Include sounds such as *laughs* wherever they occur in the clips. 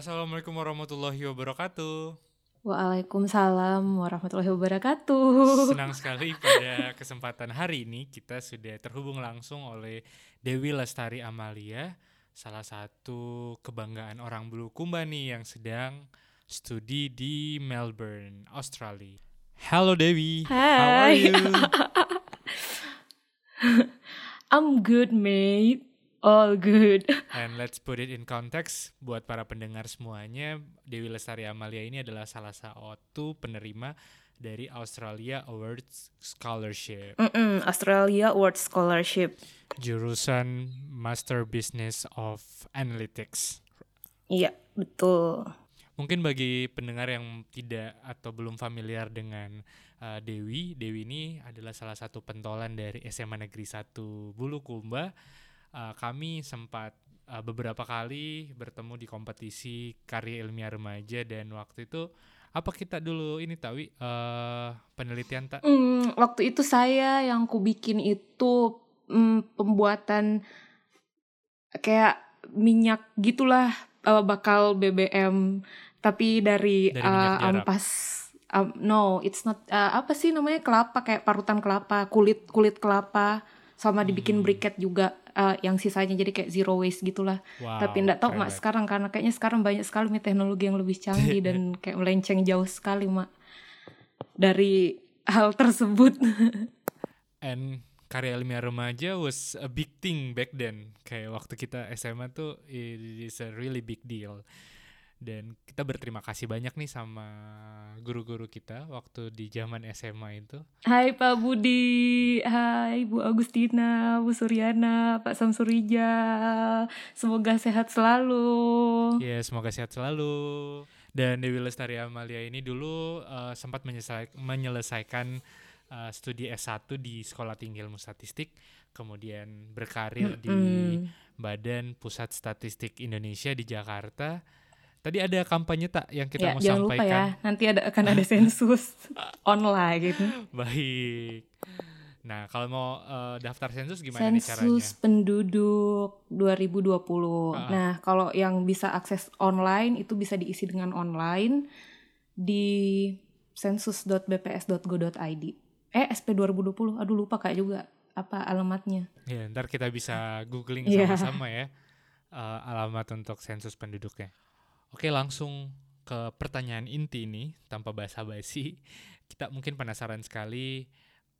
Assalamualaikum warahmatullahi wabarakatuh. Waalaikumsalam warahmatullahi wabarakatuh. Senang sekali pada kesempatan hari ini kita sudah terhubung langsung oleh Dewi Lestari Amalia, salah satu kebanggaan orang Bulukumba nih yang sedang studi di Melbourne, Australia. Halo Dewi, Hai. how are you? *laughs* I'm good, mate. All good. *laughs* And let's put it in context buat para pendengar semuanya, Dewi Lestari Amalia ini adalah salah satu penerima dari Australia Awards Scholarship, Mm-mm, Australia Award Scholarship. jurusan Master Business of Analytics. Iya, betul. Mungkin bagi pendengar yang tidak atau belum familiar dengan uh, Dewi, Dewi ini adalah salah satu pentolan dari SMA Negeri 1 Bulukumba. Uh, kami sempat uh, beberapa kali bertemu di kompetisi karya ilmiah remaja dan waktu itu apa kita dulu ini tahu uh, penelitian tak Hmm, waktu itu saya yang ku bikin itu mm, pembuatan kayak minyak gitulah eh, bakal BBM tapi dari, Dari eh, jarak. ampas um, no it's not eh, apa sih namanya kelapa kayak parutan kelapa kulit kulit kelapa sama dibikin Hmm. briket juga eh, yang sisanya jadi kayak zero waste gitulah wow, tapi nggak tahu mak sekarang karena kayaknya sekarang banyak sekali nih teknologi yang lebih canggih *laughs* dan kayak melenceng jauh sekali mak dari hal tersebut *laughs* And karya ilmiah remaja was a big thing back then. Kayak waktu kita SMA tuh it is a really big deal. Dan kita berterima kasih banyak nih sama guru-guru kita waktu di zaman SMA itu. Hai Pak Budi, hai Bu Agustina, Bu Suryana, Pak Samsurijal. Semoga sehat selalu. Ya, semoga sehat selalu. Dan Dewi Lestari Amalia ini dulu uh, sempat menyelesai- menyelesaikan uh, studi S1 di Sekolah Tinggi Ilmu Statistik, kemudian berkarir di Mm-mm. Badan Pusat Statistik Indonesia di Jakarta. Tadi ada kampanye tak yang kita ya, mau jangan lupa ya, sampaikan? nanti ada akan ada *laughs* sensus online gitu. *laughs* Baik. Nah, kalau mau uh, daftar sensus gimana nih caranya? Sensus penduduk 2020. Ah. Nah, kalau yang bisa akses online itu bisa diisi dengan online di sensus.bps.go.id. Eh, SP 2020. Aduh lupa kayak juga apa alamatnya. Ya, ntar kita bisa googling *laughs* Iya. sama-sama ya uh, alamat untuk sensus penduduknya. Oke, langsung ke pertanyaan inti ini tanpa basa-basi. *laughs* Kita mungkin penasaran sekali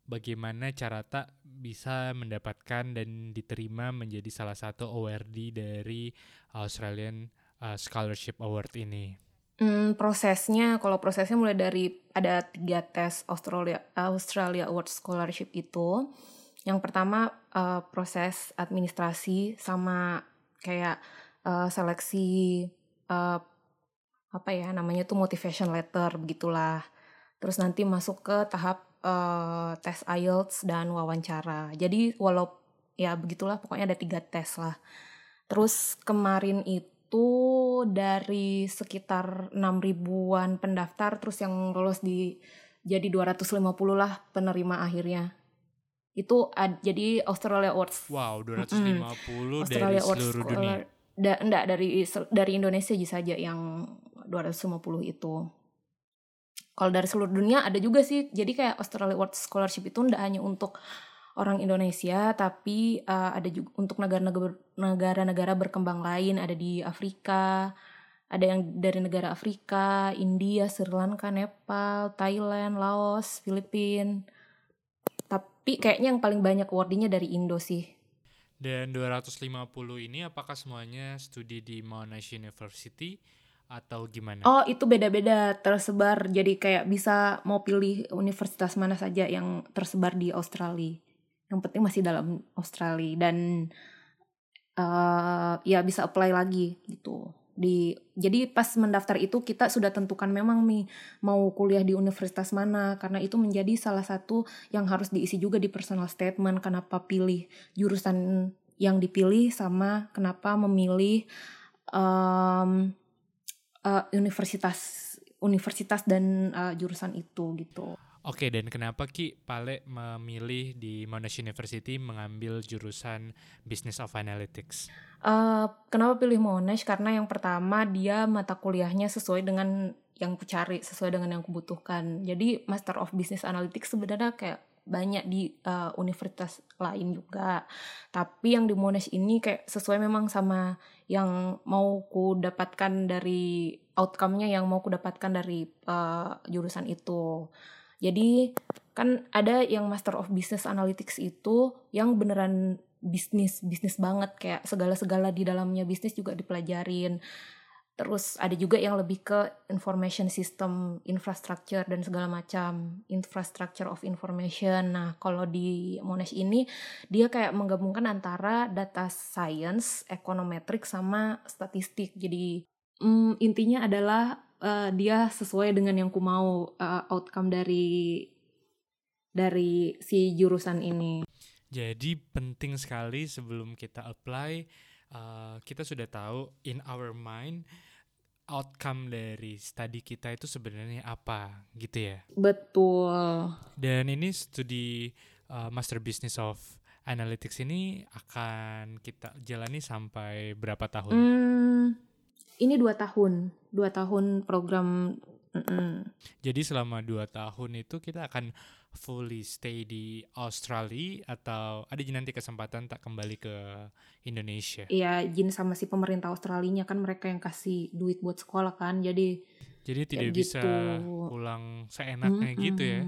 bagaimana cara tak bisa mendapatkan dan diterima menjadi salah satu awardee dari Australian uh, Scholarship Award ini. Hmm, prosesnya, kalau prosesnya mulai dari ada tiga tes Australia Australia Award Scholarship itu. Yang pertama eh, proses administrasi sama kayak eh, seleksi eh, apa ya namanya tuh motivation letter begitulah. Terus nanti masuk ke tahap eh, tes IELTS dan wawancara. Jadi walau ya begitulah pokoknya ada tiga tes lah. Terus kemarin itu dari sekitar 6 ribuan pendaftar terus yang lolos di jadi 250 lah penerima akhirnya. Itu ad- jadi Australia Awards Wow, 250 dari Australia Awards seluruh dunia. Da, enggak dari dari Indonesia aja saja yang 250 itu. Kalau dari seluruh dunia ada juga sih. Jadi kayak Australia Awards Scholarship itu enggak hanya untuk orang Indonesia tapi uh, ada juga untuk negara-negara negara-negara berkembang lain ada di Afrika, ada yang dari negara Afrika, India, Sri Lanka, Nepal, Thailand, Laos, Filipina. Tapi kayaknya yang paling banyak awardingnya dari Indo sih. Dan 250 ini apakah semuanya studi di Monash University atau gimana? Oh, itu beda-beda tersebar. Jadi kayak bisa mau pilih universitas mana saja yang tersebar di Australia. Yang penting masih dalam Australia dan eh ya bisa apply lagi gitu. Di jadi pas mendaftar itu kita sudah tentukan memang nih mau kuliah di universitas mana karena itu menjadi salah satu yang harus diisi juga di personal statement kenapa pilih jurusan yang dipilih sama kenapa memilih em, eh, universitas universitas dan eh, jurusan itu gitu. Oke, dan kenapa Ki Pale memilih di Monash University mengambil jurusan Business of Analytics? Uh, kenapa pilih Monash? Karena yang pertama dia mata kuliahnya sesuai dengan yang ku cari, sesuai dengan yang kubutuhkan. Jadi Master of Business Analytics sebenarnya kayak banyak di uh, universitas lain juga. Tapi yang di Monash ini kayak sesuai memang sama yang mau ku dapatkan dari outcome-nya yang mau ku dapatkan dari uh, jurusan itu. Jadi kan ada yang Master of Business Analytics itu yang beneran bisnis bisnis banget kayak segala-segala di dalamnya bisnis juga dipelajarin. Terus ada juga yang lebih ke information system, infrastructure dan segala macam, infrastructure of information. Nah, kalau di Monash ini dia kayak menggabungkan antara data science, econometric sama statistik. Jadi mm, intinya adalah uh, dia sesuai dengan yang ku mau uh, outcome dari dari si jurusan ini. Jadi penting sekali sebelum kita apply uh, kita sudah tahu in our mind outcome dari studi kita itu sebenarnya apa gitu ya. Betul. Dan ini studi uh, Master Business of Analytics ini akan kita jalani sampai berapa tahun? Hmm, ini dua tahun, dua tahun program. Mm -mm. Jadi selama dua tahun itu kita akan fully stay di Australia atau ada nanti kesempatan tak kembali ke Indonesia? Iya, izin sama si pemerintah Australia kan mereka yang kasih duit buat sekolah kan, jadi jadi tidak bisa gitu. pulang seenaknya mm -hmm. gitu ya.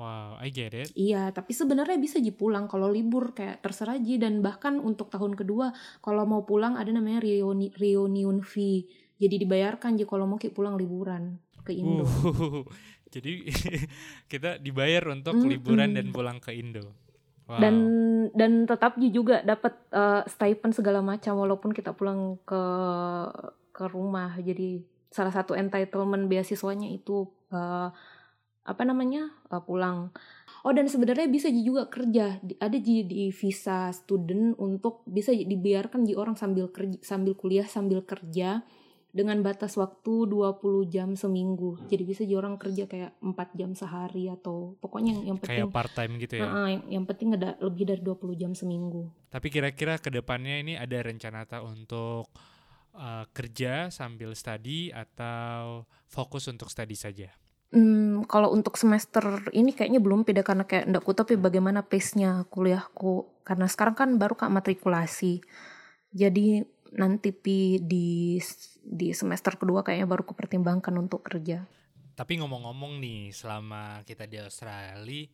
Wow, I get it. Iya, tapi sebenarnya bisa ji pulang kalau libur kayak terserah ji dan bahkan untuk tahun kedua kalau mau pulang ada namanya reuni reunion fee. Jadi dibayarkan ji kalau mau kayak pulang liburan ke Indo. Uh, *laughs* jadi *laughs* kita dibayar untuk mm -hmm. liburan dan pulang ke Indo. Wow. Dan dan tetap ji juga dapat uh, stipend segala macam walaupun kita pulang ke ke rumah. Jadi salah satu entitlement beasiswanya itu uh, apa namanya uh, pulang oh dan sebenarnya bisa juga kerja ada di, visa student untuk bisa dibiarkan di orang sambil kerja sambil kuliah sambil kerja dengan batas waktu 20 jam seminggu. Jadi bisa jadi orang kerja kayak 4 jam sehari atau pokoknya yang, yang penting kayak part time gitu ya. Uh, yang, yang penting ada lebih dari 20 jam seminggu. Tapi kira-kira ke depannya ini ada rencana tak untuk uh, kerja sambil studi atau fokus untuk studi saja? Hmm, kalau untuk semester ini kayaknya belum pindah karena kayak ndak ku tapi bagaimana pace-nya kuliahku karena sekarang kan baru kak matrikulasi. Jadi nanti pi di di semester kedua kayaknya baru kupertimbangkan untuk kerja. Tapi ngomong-ngomong nih, selama kita di Australia,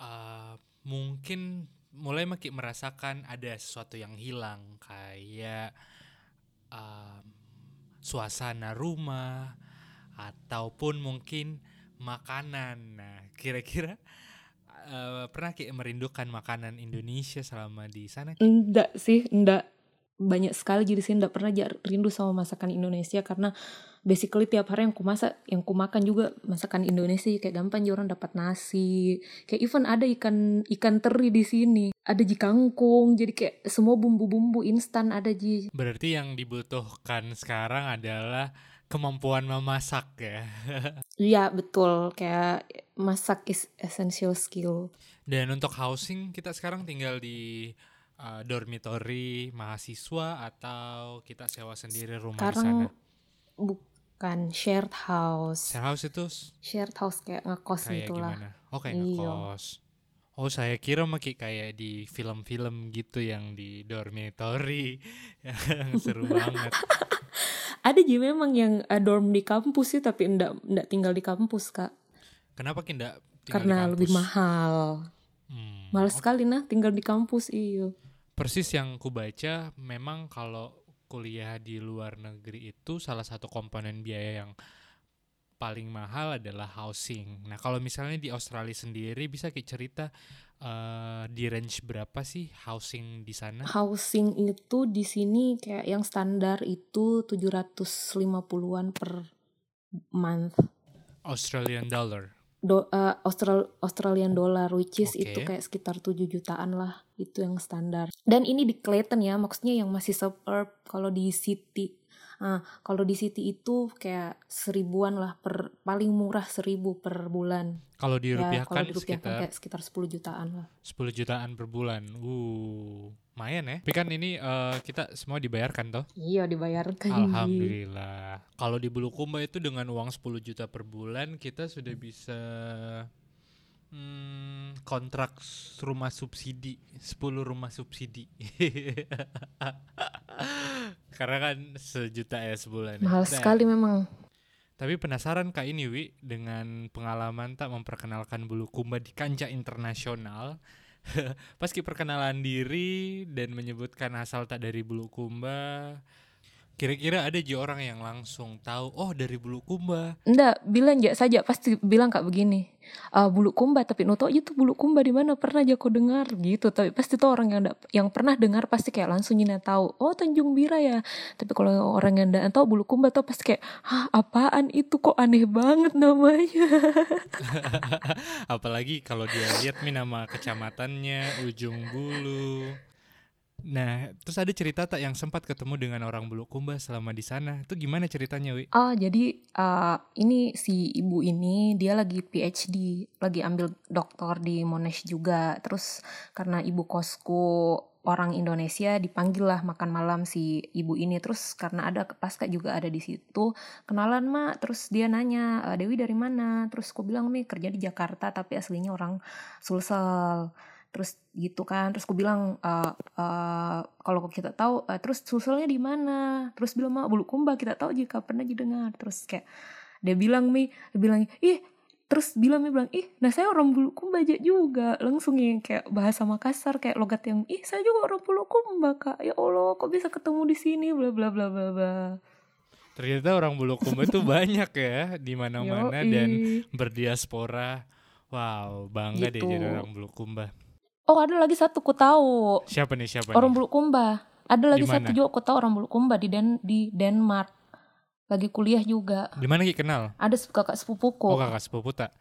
uh, mungkin mulai makin merasakan ada sesuatu yang hilang kayak uh, suasana rumah ataupun mungkin makanan. Nah, kira-kira uh, pernah kayak merindukan makanan Indonesia selama di sana? Enggak sih, enggak banyak sekali jadi sini enggak pernah rindu sama masakan Indonesia karena basically tiap hari yang ku masak yang ku makan juga masakan Indonesia. Kayak gampang orang dapat nasi. Kayak even ada ikan ikan teri di sini. Ada ji kangkung. Jadi kayak semua bumbu-bumbu instan ada ji. Berarti yang dibutuhkan sekarang adalah kemampuan memasak ya. *laughs* Iya betul kayak masak is essential skill. Dan untuk housing kita sekarang tinggal di uh, dormitory mahasiswa atau kita sewa sendiri rumah sekarang di sana? Bukan shared house. Shared house itu? Shared house kayak ngekos kayak itulah. Gimana? Oh kayak ngekos. Oh saya kira maki kayak di film-film gitu yang di dormitory. *laughs* Yang seru banget. *laughs* Ada juga memang yang uh, dorm di kampus sih tapi enggak enggak tinggal di kampus kak. Kenapa tidak karena lebih mahal. Hmm, mahal okay. sekali nah tinggal di kampus iyo. Persis yang ku baca memang kalau kuliah di luar negeri itu salah satu komponen biaya yang paling mahal adalah housing. Nah kalau misalnya di Australia sendiri bisa kayak cerita uh, di range berapa sih housing di sana? Housing itu di sini kayak yang standar itu 750-an per month. Australian dollar. Do, uh, Austral Australian dollar which is okay. itu kayak sekitar 7 jutaan lah itu yang standar. Dan ini di Clayton ya, maksudnya yang masih suburb kalau di city Nah, kalau di City itu kayak seribuan lah per paling murah seribu per bulan. Kalau Ya, dirupiahkan kalau dirupiahkan sekitar kayak sekitar 10 jutaan lah. 10 jutaan per bulan. Uh, lumayan ya. Tapi kan ini eh, kita semua dibayarkan toh. Iya, dibayarkan. Alhamdulillah. Kalau di Bulukumba itu dengan uang 10 juta per bulan kita sudah bisa hmm, kontrak rumah subsidi, 10 rumah subsidi. *laughs* Karena kan sejuta ya sebulan. ya. Mahal Nah, sekali memang. Tapi penasaran Kak ini Wi dengan pengalaman tak memperkenalkan Bulukumba di kancah internasional. *laughs* Pas perkenalan diri dan menyebutkan asal tak dari Bulukumba. Kira-kira ada ji orang yang langsung tahu oh dari Bulukumba. Enggak, bilang aja saja pasti bilang kak begini. "Ah, bulu kumba tapi nuto aja tuh bulu kumba di mana pernah aja kau dengar gitu. Tapi pasti tuh orang yang yang pernah dengar pasti kayak langsung nyina tahu. Oh Tanjung Bira ya. Tapi kalau orang yang enggak tahu bulu kumba tuh pasti kayak, "Hah, apaan itu kok aneh banget namanya." *laughs* Apalagi kalau dia lihat nih nama kecamatannya Ujung Bulu. Nah, terus ada cerita tak yang sempat ketemu dengan orang Bulukumba selama di sana? Itu gimana ceritanya, Wi? Ah, jadi ah, ini si ibu ini dia lagi PhD, lagi ambil doktor di Monash juga. Terus karena ibu kosku orang Indonesia dipanggil lah makan malam si ibu ini. Terus karena ada pasca juga ada di situ, kenalan mak. Terus dia nanya, "Eh, Dewi dari mana? Terus aku bilang nih kerja di Jakarta tapi aslinya orang Sulsel. Terus gitu kan, terus aku bilang "Eh, eh, kalau kita tahu, eh, terus Sulselnya di mana? Terus bilang mak Bulukumba kita tahu jika pernah didengar. Terus kayak dia bilang mi, dia bilang ih terus bilang mi bilang ih nah saya orang Bulukumba aja juga langsung yang kayak bahasa Makassar kayak logat yang ih saya juga orang Bulukumba kak ya Allah kok bisa ketemu di sini bla bla bla bla bla Ternyata orang Bulukumba itu *laughs* banyak ya di mana-mana dan berdiaspora. Wow, bangga deh Gitu. jadi orang Bulukumba. Oh ada lagi satu ku tahu Siapa nih siapa orang nih? Bulukumba ada lagi Di satu juga ku tahu orang Bulukumba di Den di Denmark lagi kuliah juga Di mana Ki kenal? ada kakak sepupuku Oh, kakak sepupu tak.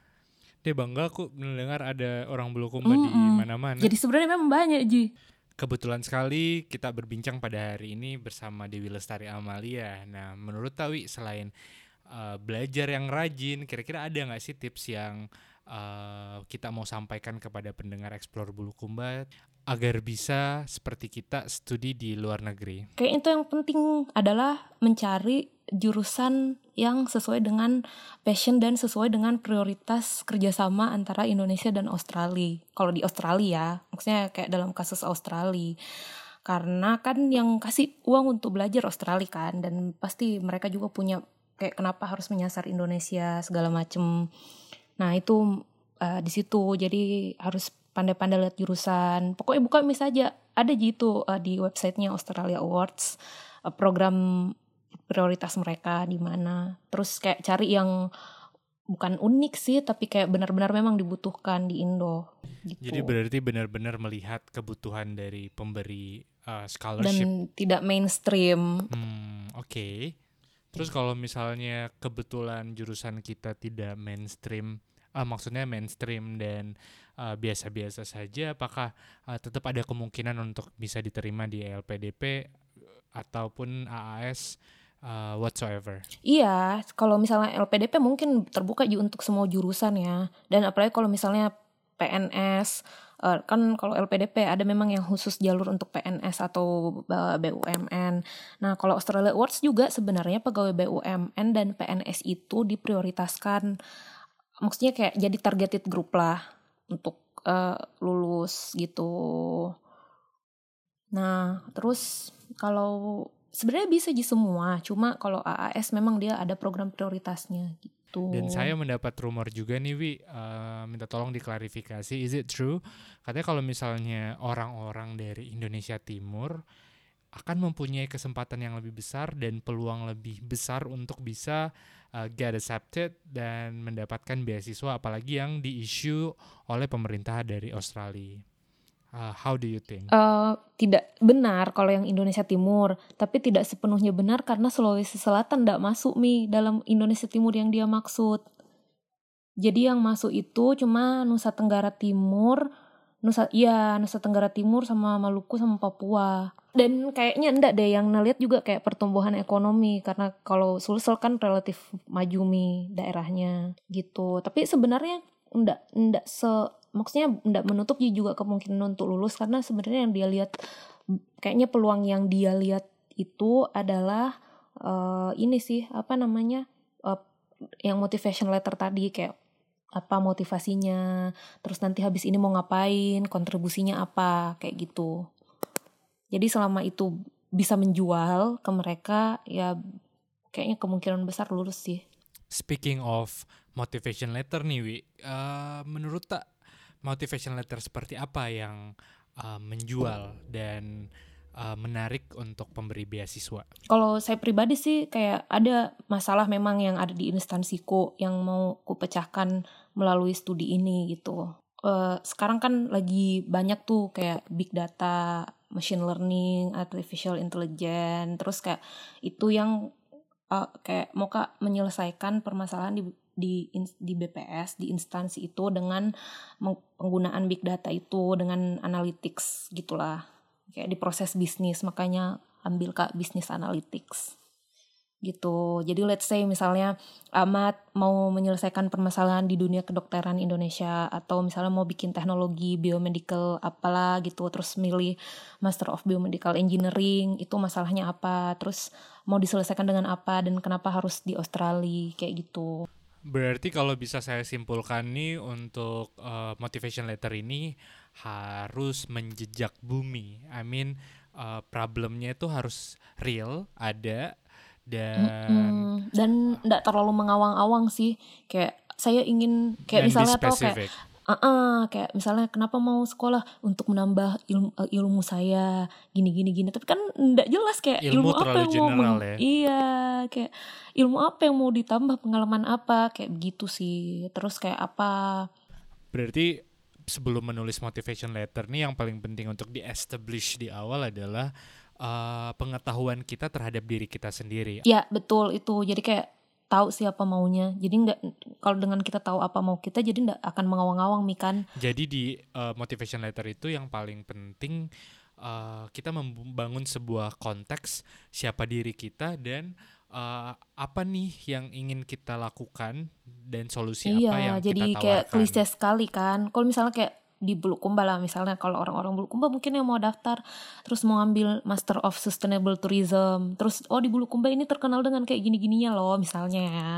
Dia bangga aku mendengar ada orang Bulukumba di Mm-mm. mana-mana. jadi sebenarnya memang banyak ji Kebetulan sekali kita berbincang pada hari ini bersama Dewi Lestari Amalia. Nah, menurut Tawi selain uh, belajar yang rajin, kira-kira ada nggak sih tips yang uh, kita mau sampaikan kepada pendengar Explore Bulukumba agar bisa seperti kita studi di luar negeri? Kayak itu yang penting adalah mencari jurusan yang sesuai dengan passion dan sesuai dengan prioritas kerjasama antara Indonesia dan Australia. Kalau di Australia ya, maksudnya kayak dalam kasus Australia. Karena kan yang kasih uang untuk belajar Australia kan, dan pasti mereka juga punya kayak kenapa harus menyasar Indonesia segala macem. Nah itu eh, di situ jadi harus pandai-pandai lihat jurusan. Pokoknya buka mis aja. Ada gitu eh, di websitenya Australia Awards eh, program prioritas mereka di mana. Terus kayak cari yang bukan unik sih, tapi kayak benar-benar memang dibutuhkan di Indo. Gitu. Jadi berarti benar-benar melihat kebutuhan dari pemberi uh, scholarship Dan tidak mainstream. Hmm, oke. Terus kalau misalnya kebetulan jurusan kita tidak mainstream, ah, maksudnya mainstream dan ah, biasa-biasa saja, apakah ah, tetap ada kemungkinan untuk bisa diterima di LPDP ataupun AAS ah, whatsoever? Iya, kalau misalnya LPDP mungkin terbuka juga untuk semua jurusan ya. Dan apalagi kalau misalnya PNS, eh, kan kalau LPDP ada memang yang khusus jalur untuk PNS atau eh, BUMN. Nah, kalau Australia Awards juga sebenarnya pegawai BUMN dan PNS itu diprioritaskan. Maksudnya kayak jadi targeted group lah untuk eh, lulus gitu. Nah, terus kalau sebenarnya bisa di semua, cuma kalau AAS memang dia ada program prioritasnya gitu. Dan saya mendapat rumor juga nih, Wi, eh, minta tolong diklarifikasi, is it true? Katanya kalau misalnya orang-orang dari Indonesia Timur akan mempunyai kesempatan yang lebih besar dan peluang lebih besar untuk bisa uh, get accepted dan mendapatkan beasiswa apalagi yang di-issue oleh pemerintah dari Australia. Uh, how do you think? Eh, tidak benar kalau yang Indonesia Timur, tapi tidak sepenuhnya benar karena Sulawesi Selatan tidak masuk mi dalam Indonesia Timur yang dia maksud. Jadi yang masuk itu cuma Nusa Tenggara Timur, Nusa iya Nusa Tenggara Timur sama Maluku sama Papua. dan kayaknya enggak deh yang ngeliat juga kayak pertumbuhan ekonomi karena kalau Sulsel kan relatif maju mi daerahnya gitu tapi sebenarnya enggak enggak se maksudnya enggak menutup juga kemungkinan untuk lulus karena sebenarnya yang dia lihat kayaknya peluang yang dia lihat itu adalah uh, ini sih apa namanya yang motivation letter tadi kayak apa motivasinya terus nanti habis ini mau ngapain kontribusinya apa kayak gitu jadi selama itu bisa menjual ke mereka ya kayaknya kemungkinan besar lulus sih. Speaking of motivation letter nih Wi, uh, menurut tak motivation letter seperti apa yang uh, menjual dan uh, menarik untuk pemberi beasiswa? Kalau saya pribadi sih kayak ada masalah memang yang ada di instansiku yang mau ku pecahkan melalui studi ini gitu. Uh, sekarang kan lagi banyak tuh kayak big data machine learning, artificial intelligence, terus kayak itu yang uh, kayak mau kak menyelesaikan permasalahan di di di BPS di instansi itu dengan penggunaan big data itu dengan analytics gitulah kayak di proses bisnis makanya ambil kak bisnis analytics gitu. Jadi let's say misalnya Ahmad mau menyelesaikan permasalahan di dunia kedokteran Indonesia atau misalnya mau bikin teknologi biomedical apalah gitu terus milih Master of Biomedical Engineering itu masalahnya apa terus mau diselesaikan dengan apa dan kenapa harus di Australia kayak gitu. Berarti kalau bisa saya simpulkan nih untuk uh, motivation letter ini harus menjejak bumi. I mean uh, problemnya itu harus real, ada dan mm-hmm. dan tidak terlalu mengawang-awang sih kayak saya ingin kayak misalnya atau kayak uh -uh, kayak misalnya kenapa mau sekolah untuk menambah ilmu uh, ilmu saya gini gini gini tapi kan tidak jelas kayak ilmu, ilmu apa yang mau ya? iya kayak ilmu apa yang mau ditambah pengalaman apa kayak begitu sih terus kayak apa berarti sebelum menulis motivation letter nih yang paling penting untuk di establish di awal adalah uh, pengetahuan kita terhadap diri kita sendiri. Ya betul itu. Jadi kayak tahu siapa maunya. Jadi nggak kalau dengan kita tahu apa mau kita, jadi nggak akan mengawang-awang mikan. Jadi di uh, motivation letter itu yang paling penting uh, kita membangun sebuah konteks siapa diri kita dan uh, apa nih yang ingin kita lakukan dan solusi iya, apa yang kita tawarkan. Iya, jadi kayak klise sekali kan. Kalau misalnya kayak di Bulukumba lah misalnya kalau orang-orang Bulukumba mungkin yang mau daftar terus mau ambil Master of Sustainable Tourism terus oh di Bulukumba ini terkenal dengan kayak gini-gininya loh misalnya ya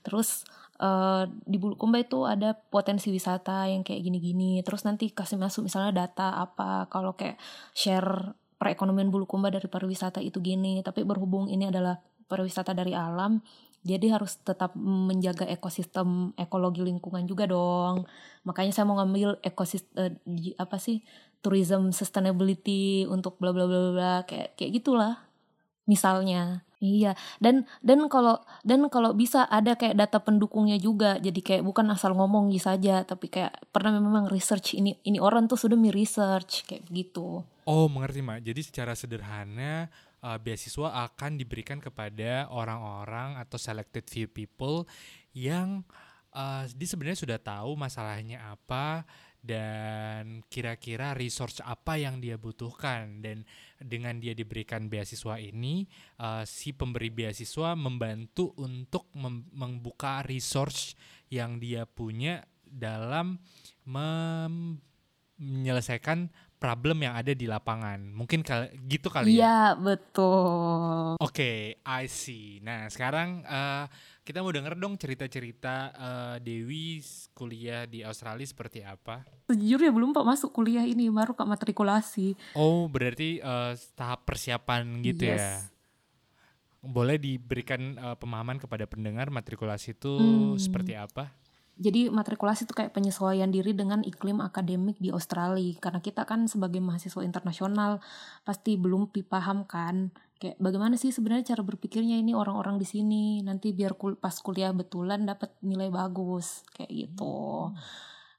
terus uh, di Bulukumba itu ada potensi wisata yang kayak gini-gini terus nanti kasih masuk misalnya data apa kalau kayak share perekonomian Bulukumba dari pariwisata itu gini tapi berhubung ini adalah pariwisata dari alam jadi harus tetap menjaga ekosistem ekologi lingkungan juga dong. Makanya saya mau ngambil ekosistem uh, apa sih tourism sustainability untuk bla bla bla bla kayak kayak gitulah misalnya. Iya dan dan kalau dan kalau bisa ada kayak data pendukungnya juga jadi kayak bukan asal ngomong gitu saja tapi kayak pernah memang research ini ini orang tuh sudah mi research kayak gitu. Oh mengerti mak. Jadi secara sederhana uh, beasiswa akan diberikan kepada orang-orang atau selected few people yang uh, dia sebenarnya sudah tahu masalahnya apa dan kira-kira resource apa yang dia butuhkan. Dan dengan dia diberikan beasiswa ini uh, si pemberi beasiswa membantu untuk mem membuka resource yang dia punya dalam menyelesaikan problem yang ada di lapangan. Mungkin kal gitu kali ya. Iya, betul. Oke, okay, I see. Nah, sekarang uh, kita mau denger dong cerita-cerita uh, Dewi kuliah di Australia seperti apa? Sejujurnya belum Pak masuk kuliah ini, baru Kak matrikulasi. Oh, berarti uh, tahap persiapan gitu ya? yes. ya. Boleh diberikan uh, pemahaman kepada pendengar matrikulasi itu hmm. seperti apa? Jadi matrikulasi itu kayak penyesuaian diri dengan iklim akademik di Australia. Karena kita kan sebagai mahasiswa internasional pasti belum paham kan. Kayak bagaimana sih sebenarnya cara berpikirnya ini orang-orang di sini? Nanti biar kul pas kuliah betulan dapat nilai bagus. Kayak gitu.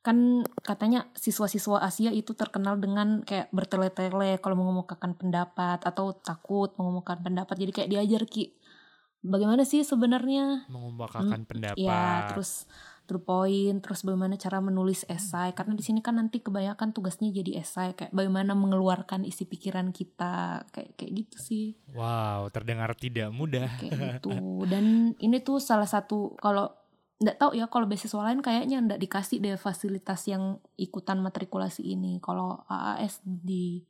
Kan katanya siswa-siswa Asia itu terkenal dengan kayak bertele-tele kalau mengemukakan pendapat atau takut mengemukakan pendapat. Jadi kayak diajar ki. Bagaimana sih sebenarnya? Mengemukakan hmm, pendapat. ya terus to point terus bagaimana cara menulis esai. Karena di sini kan nanti kebanyakan tugasnya jadi esai kayak bagaimana mengeluarkan isi pikiran kita kayak kayak gitu sih. Wow terdengar tidak mudah. Kayak gitu. Dan ini tuh salah satu kalau nggak tahu ya kalau beasiswa lain kayaknya nggak dikasih deh fasilitas yang ikutan matrikulasi ini. Kalau AAS di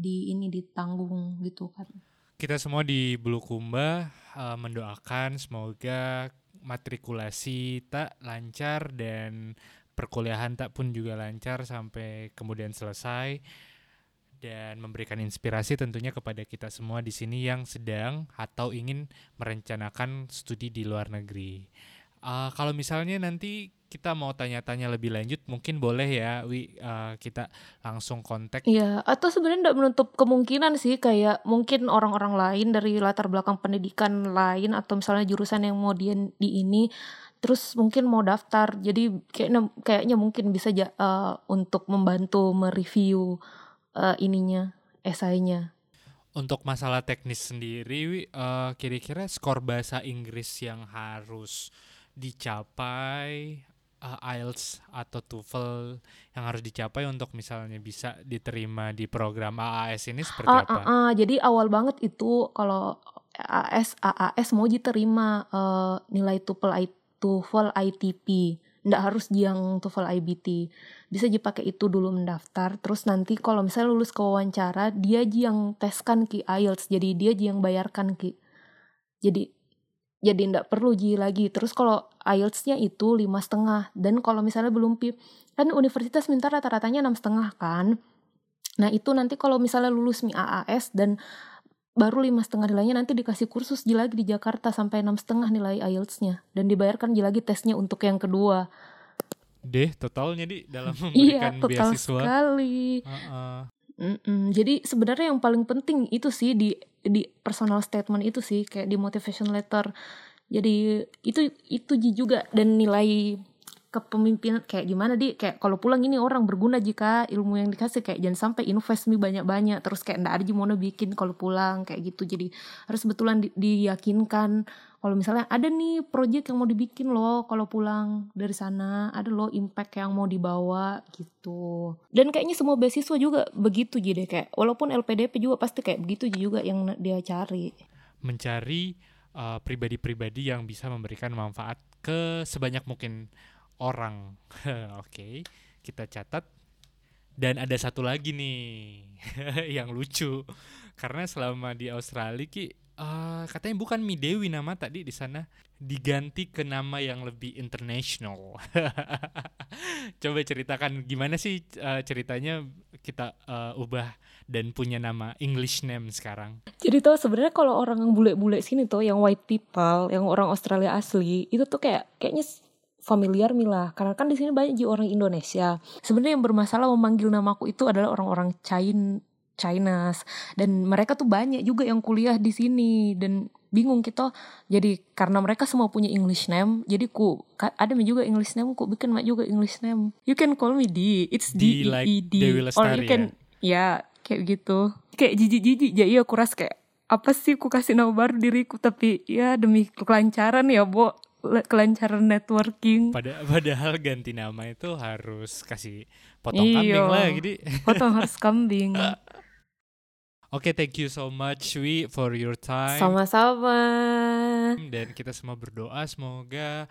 di ini ditanggung gitu kan. Kita semua di Bulukumba uh, mendoakan semoga matrikulasi tak lancar dan perkuliahan tak pun juga lancar sampai kemudian selesai dan memberikan inspirasi tentunya kepada kita semua di sini yang sedang atau ingin merencanakan studi di luar negeri. Uh, kalau misalnya nanti kita mau tanya-tanya lebih lanjut mungkin boleh ya Wi uh, kita langsung kontak. Iya atau sebenarnya tidak menutup kemungkinan sih kayak mungkin orang-orang lain dari latar belakang pendidikan lain atau misalnya jurusan yang mau di, di ini terus mungkin mau daftar. Jadi kayaknya kayaknya mungkin bisa ja, uh, untuk membantu mereview uh, ininya esainya. Untuk masalah teknis sendiri uh, kira-kira skor bahasa Inggris yang harus dicapai uh, IELTS atau TOEFL yang harus dicapai untuk misalnya bisa diterima di program AAS ini seperti uh, apa? Uh, uh, jadi awal banget itu kalau AAS AAS mau diterima uh, nilai TOEFL TOEFL ITP ndak harus yang TOEFL IBT bisa dipakai itu dulu mendaftar. Terus nanti kalau misalnya lulus ke wawancara dia yang teskan ki IELTS. Jadi dia yang bayarkan ki jadi jadi ndak perlu ji lagi. Terus kalau IELTS-nya itu lima setengah. Dan kalau misalnya belum PIP kan universitas minta rata-ratanya enam setengah kan? Nah itu nanti kalau misalnya lulus mi AAS dan baru lima setengah nilainya nanti dikasih kursus ji lagi di Jakarta sampai enam setengah nilai IELTS-nya. Dan dibayarkan ji lagi tesnya untuk yang kedua. Deh totalnya di dalam iya, memberikan iya, total beasiswa. sekali. Uh -uh. Mm -mm. Jadi sebenarnya yang paling penting itu sih di di personal statement itu sih kayak di motivation letter. Jadi itu itu juga dan nilai kepemimpinan kayak gimana di? Kayak kalau pulang ini orang berguna jika ilmu yang dikasih kayak jangan sampai invest nih banyak-banyak terus kayak ndak ada gimana bikin kalau pulang? Kayak gitu. Jadi harus betulan di, diyakinkan kalau misalnya ada nih project yang mau dibikin loh kalau pulang dari sana ada loh impact yang mau dibawa gitu. Dan kayaknya semua beasiswa juga begitu jadi kayak walaupun LPDP juga pasti kayak begitu juga yang dia cari. Mencari uh, pribadi-pribadi uh, yang bisa memberikan manfaat ke sebanyak mungkin orang. *laughs* Oke, okay, kita catat. Dan ada satu lagi nih *laughs* yang lucu karena selama di Australia ki uh, katanya bukan Midewi nama tadi di sana diganti ke nama yang lebih international. *laughs* Coba ceritakan gimana sih uh, ceritanya kita uh, ubah dan punya nama English name sekarang. Jadi tuh sebenarnya kalau orang yang bule-bule sini tuh yang white people, yang orang Australia asli, itu tuh kayak kayaknya familiar Mila. Karena kan di sini banyak juga orang Indonesia. Sebenarnya yang bermasalah memanggil namaku itu adalah orang-orang China Chinas dan mereka tuh banyak juga yang kuliah di sini. Dan bingung kita jadi karena mereka semua punya English name jadi ku ada juga English name ku bikin mak juga English name. You can call me D it's D E E D. or you can ya? kayak gitu. Kayak jijik jijik jadi aku ras kayak apa sih ku kasih nama baru diriku? Tapi ya demi kelancaran ya bo kelancaran networking. Pada *laughs* padahal ganti nama itu harus kasih potong Iyo, kambing lah gitu. *laughs* Potong harus kambing. *laughs* Oke, okay, thank you so much Wi for your time. Sama-sama. Dan kita semua berdoa semoga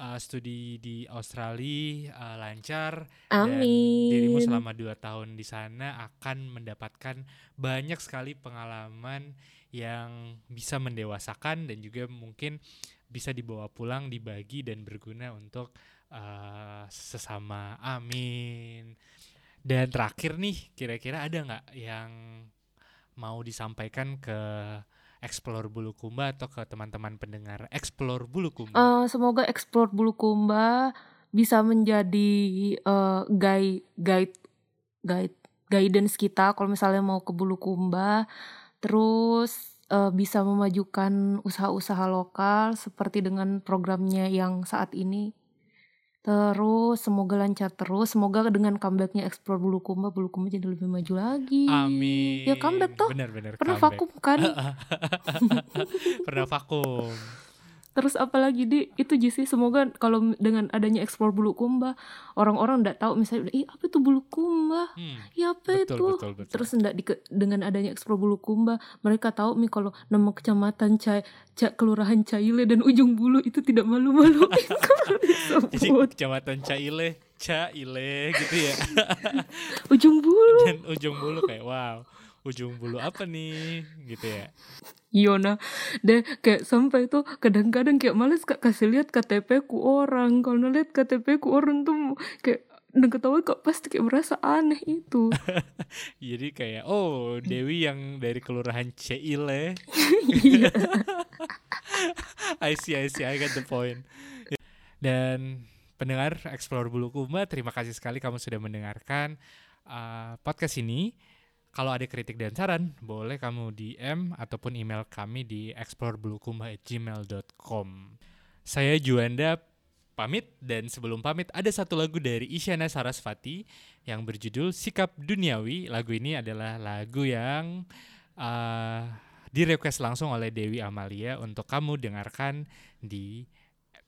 uh, studi di Australia uh, lancar Amin. dan dirimu selama dua tahun di sana akan mendapatkan banyak sekali pengalaman yang bisa mendewasakan dan juga mungkin bisa dibawa pulang, dibagi dan berguna untuk uh, sesama. Amin. Dan terakhir nih, kira-kira ada nggak yang mau disampaikan ke Explore Bulukumba atau ke teman-teman pendengar Explore Bulukumba? Uh, semoga Explore Bulukumba bisa menjadi uh, guide guide guide guidance kita kalau misalnya mau ke Bulukumba. Terus uh, bisa memajukan usaha-usaha lokal seperti dengan programnya yang saat ini. Terus semoga lancar terus, semoga dengan comebacknya Explore Bulukumba, Bulukumba jadi lebih maju lagi. Amin. Ya comeback tuh. Benar benar. Pernah comeback. vakum kan? *laughs* Pernah vakum. Terus apalagi di? Itu sih. Semoga kalau dengan adanya ekspor bulu kumba orang-orang nggak tahu misalnya ih apa itu bulu kumba? Hmm, ya apa betul, itu? betul, betul. terus enggak di, dengan adanya ekspor bulu kumba mereka tahu nih kalau nama kecamatan Cai Cak kelurahan Caile dan ujung bulu itu tidak malu-malu. *laughs* Jadi kecamatan Caile Caile gitu ya. Ujung bulu. Dan ujung bulu kayak wow ujung bulu apa nih? Gitu ya. Yona deh kayak sampai tuh kadang-kadang kayak males kak kasih lihat KTP ku orang. Kalau lihat KTP ku orang tuh kayak dan ketawa kok pasti kayak merasa aneh itu. *laughs* Jadi kayak oh Dewi yang dari kelurahan Cile iya. *laughs* I see I see I get the point. Dan pendengar Explore Bulu Kumba terima kasih sekali kamu sudah mendengarkan uh, podcast ini kalau ada kritik dan saran, boleh kamu DM ataupun email kami di exploreblukumba@gmail.com. Saya Juanda pamit dan sebelum pamit ada satu lagu dari Isyana Sarasvati yang berjudul Sikap Duniawi. Lagu ini adalah lagu yang uh, di request langsung oleh Dewi Amalia untuk kamu dengarkan di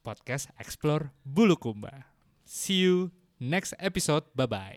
podcast Explore Bulukumba. See you next episode. Bye bye.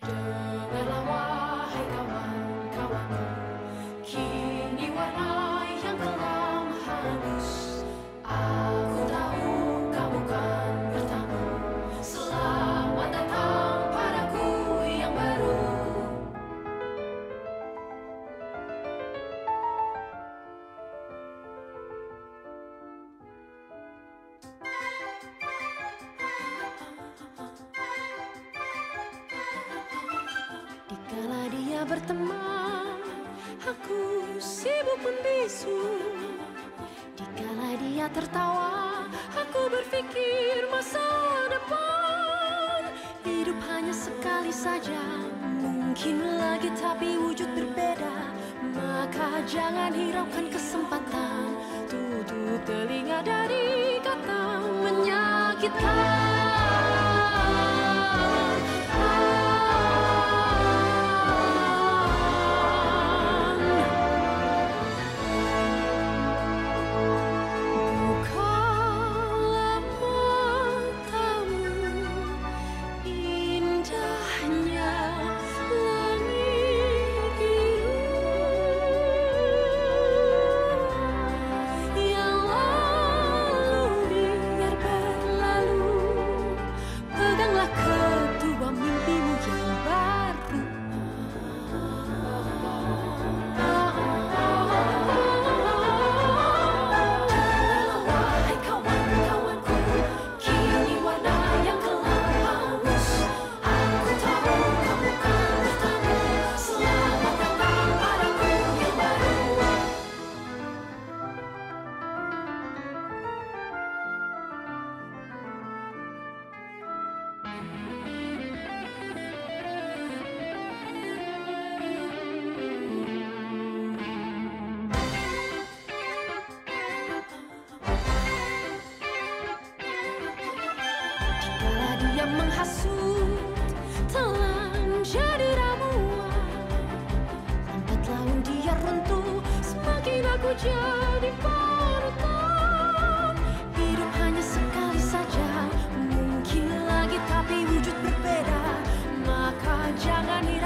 Sibuk membisu. Dikala dia tertawa Aku berpikir masa depan Hidup hanya sekali saja. Mungkin lagi tapi wujud berbeda Maka jangan hiraukan kesempatan. Tutup telinga dari kata menyakitkan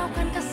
hiraukan kesalahan